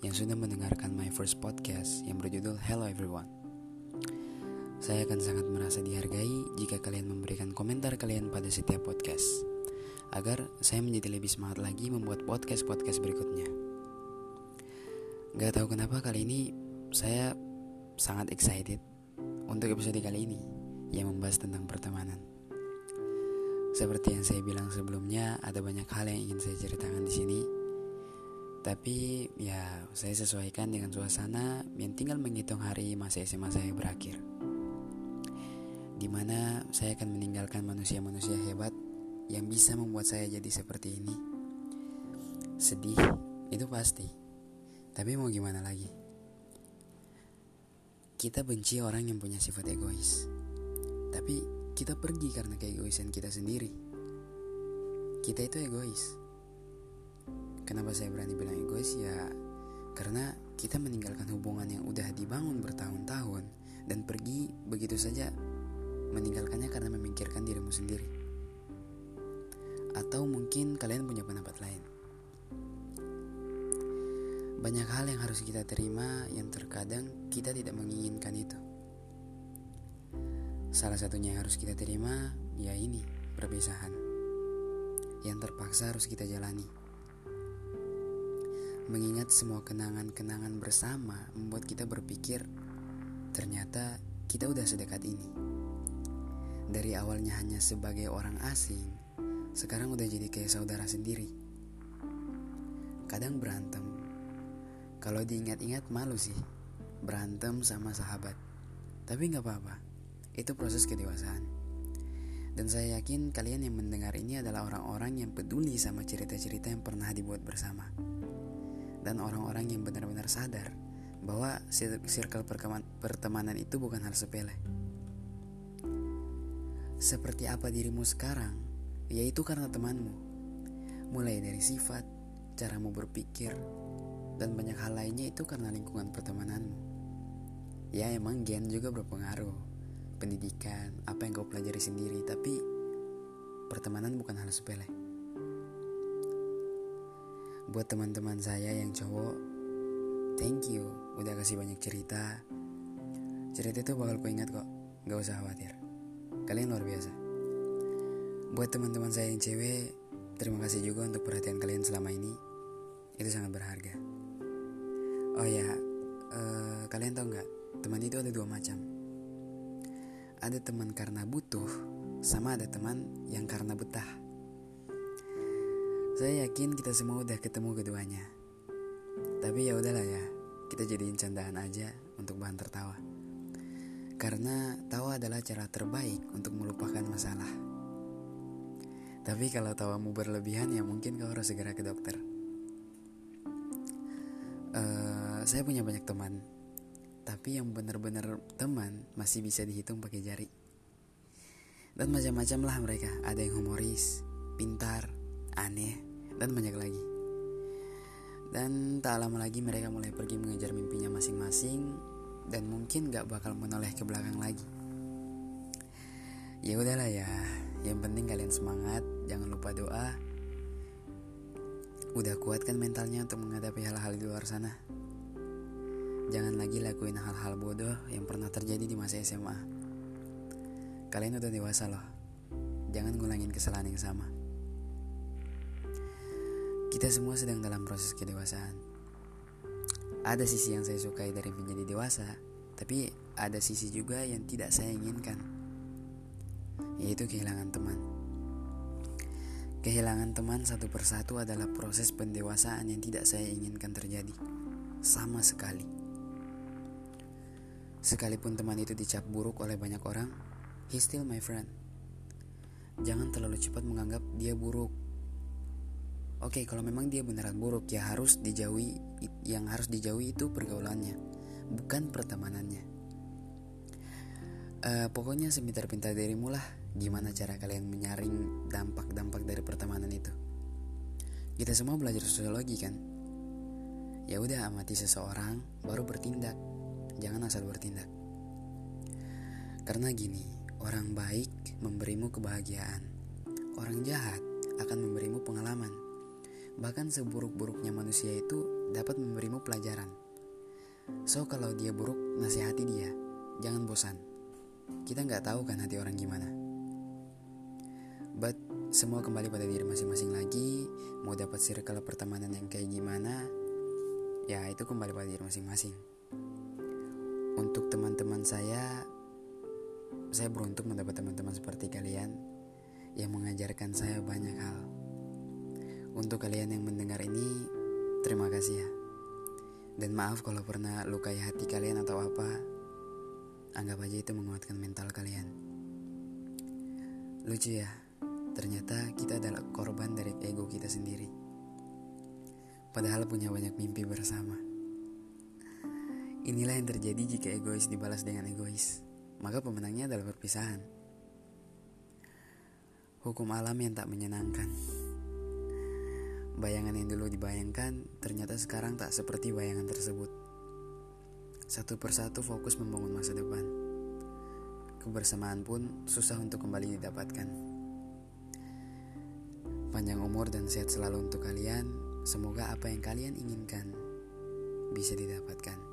yang sudah mendengarkan my first podcast yang berjudul Hello Everyone. Saya akan sangat merasa dihargai jika kalian memberikan komentar kalian pada setiap podcast, agar saya menjadi lebih semangat lagi membuat podcast-podcast berikutnya. Gak tahu kenapa kali ini saya sangat excited untuk episode kali ini yang membahas tentang pertemanan. Seperti yang saya bilang sebelumnya, ada banyak hal yang ingin saya ceritakan di sini tapi ya saya sesuaikan dengan suasana yang tinggal menghitung hari masa SMA saya berakhir. Di mana saya akan meninggalkan manusia-manusia hebat yang bisa membuat saya jadi seperti ini. Sedih, itu pasti. Tapi mau gimana lagi? Kita benci orang yang punya sifat egois. Tapi kita pergi karena keegoisan kita sendiri. Kita itu egois Kenapa saya berani bilang egois ya karena kita meninggalkan hubungan yang udah dibangun bertahun-tahun dan pergi begitu saja meninggalkannya karena memikirkan dirimu sendiri. Atau mungkin kalian punya pendapat lain. Banyak hal yang harus kita terima yang terkadang kita tidak menginginkan itu. Salah satunya yang harus kita terima ya ini, perpisahan. Yang terpaksa harus kita jalani. Mengingat semua kenangan-kenangan bersama membuat kita berpikir ternyata kita udah sedekat ini. Dari awalnya hanya sebagai orang asing, sekarang udah jadi kayak saudara sendiri. Kadang berantem. Kalau diingat-ingat malu sih, berantem sama sahabat. Tapi nggak apa-apa, itu proses kedewasaan. Dan saya yakin kalian yang mendengar ini adalah orang-orang yang peduli sama cerita-cerita yang pernah dibuat bersama dan orang-orang yang benar-benar sadar bahwa circle pertemanan itu bukan hal sepele. Seperti apa dirimu sekarang, yaitu karena temanmu. Mulai dari sifat, caramu berpikir, dan banyak hal lainnya itu karena lingkungan pertemananmu. Ya emang gen juga berpengaruh, pendidikan, apa yang kau pelajari sendiri, tapi pertemanan bukan hal sepele. Buat teman-teman saya yang cowok, thank you udah kasih banyak cerita. Cerita itu bakal ku ingat kok, gak usah khawatir. Kalian luar biasa. Buat teman-teman saya yang cewek, terima kasih juga untuk perhatian kalian selama ini. Itu sangat berharga. Oh ya, uh, kalian tahu nggak? Teman itu ada dua macam. Ada teman karena butuh, sama ada teman yang karena betah. Saya yakin kita semua udah ketemu keduanya. Tapi ya udahlah ya, kita jadiin candaan aja untuk bahan tertawa. Karena tawa adalah cara terbaik untuk melupakan masalah. Tapi kalau tawamu berlebihan ya mungkin kau harus segera ke dokter. Uh, saya punya banyak teman, tapi yang benar-benar teman masih bisa dihitung pakai jari. Dan macam-macam lah mereka. Ada yang humoris, pintar, aneh, dan banyak lagi. Dan tak lama lagi mereka mulai pergi mengejar mimpinya masing-masing dan mungkin gak bakal menoleh ke belakang lagi. Ya udahlah ya, yang penting kalian semangat, jangan lupa doa. Udah kuat kan mentalnya untuk menghadapi hal-hal di luar sana? Jangan lagi lakuin hal-hal bodoh yang pernah terjadi di masa SMA. Kalian udah dewasa loh. Jangan ngulangin kesalahan yang sama. Kita semua sedang dalam proses kedewasaan. Ada sisi yang saya sukai dari menjadi dewasa, tapi ada sisi juga yang tidak saya inginkan, yaitu kehilangan teman. Kehilangan teman satu persatu adalah proses pendewasaan yang tidak saya inginkan terjadi, sama sekali. Sekalipun teman itu dicap buruk oleh banyak orang, he still my friend. Jangan terlalu cepat menganggap dia buruk Oke, okay, kalau memang dia beneran buruk ya harus dijauhi yang harus dijauhi itu pergaulannya, bukan pertemanannya. Uh, pokoknya sepintar-pintar dirimu lah gimana cara kalian menyaring dampak-dampak dari pertemanan itu. Kita semua belajar sosiologi kan? Ya udah amati seseorang baru bertindak. Jangan asal bertindak. Karena gini, orang baik memberimu kebahagiaan. Orang jahat akan memberimu pengalaman. Bahkan seburuk-buruknya manusia itu dapat memberimu pelajaran. So kalau dia buruk, nasihati dia. Jangan bosan. Kita nggak tahu kan hati orang gimana. But semua kembali pada diri masing-masing lagi. Mau dapat circle pertemanan yang kayak gimana, ya itu kembali pada diri masing-masing. Untuk teman-teman saya, saya beruntung mendapat teman-teman seperti kalian yang mengajarkan saya banyak hal. Untuk kalian yang mendengar ini, terima kasih ya. Dan maaf kalau pernah lukai hati kalian atau apa. Anggap aja itu menguatkan mental kalian. Lucu ya, ternyata kita adalah korban dari ego kita sendiri. Padahal punya banyak mimpi bersama. Inilah yang terjadi jika egois dibalas dengan egois. Maka pemenangnya adalah perpisahan. Hukum alam yang tak menyenangkan. Bayangan yang dulu dibayangkan ternyata sekarang tak seperti bayangan tersebut. Satu persatu fokus membangun masa depan. Kebersamaan pun susah untuk kembali didapatkan. Panjang umur dan sehat selalu untuk kalian. Semoga apa yang kalian inginkan bisa didapatkan.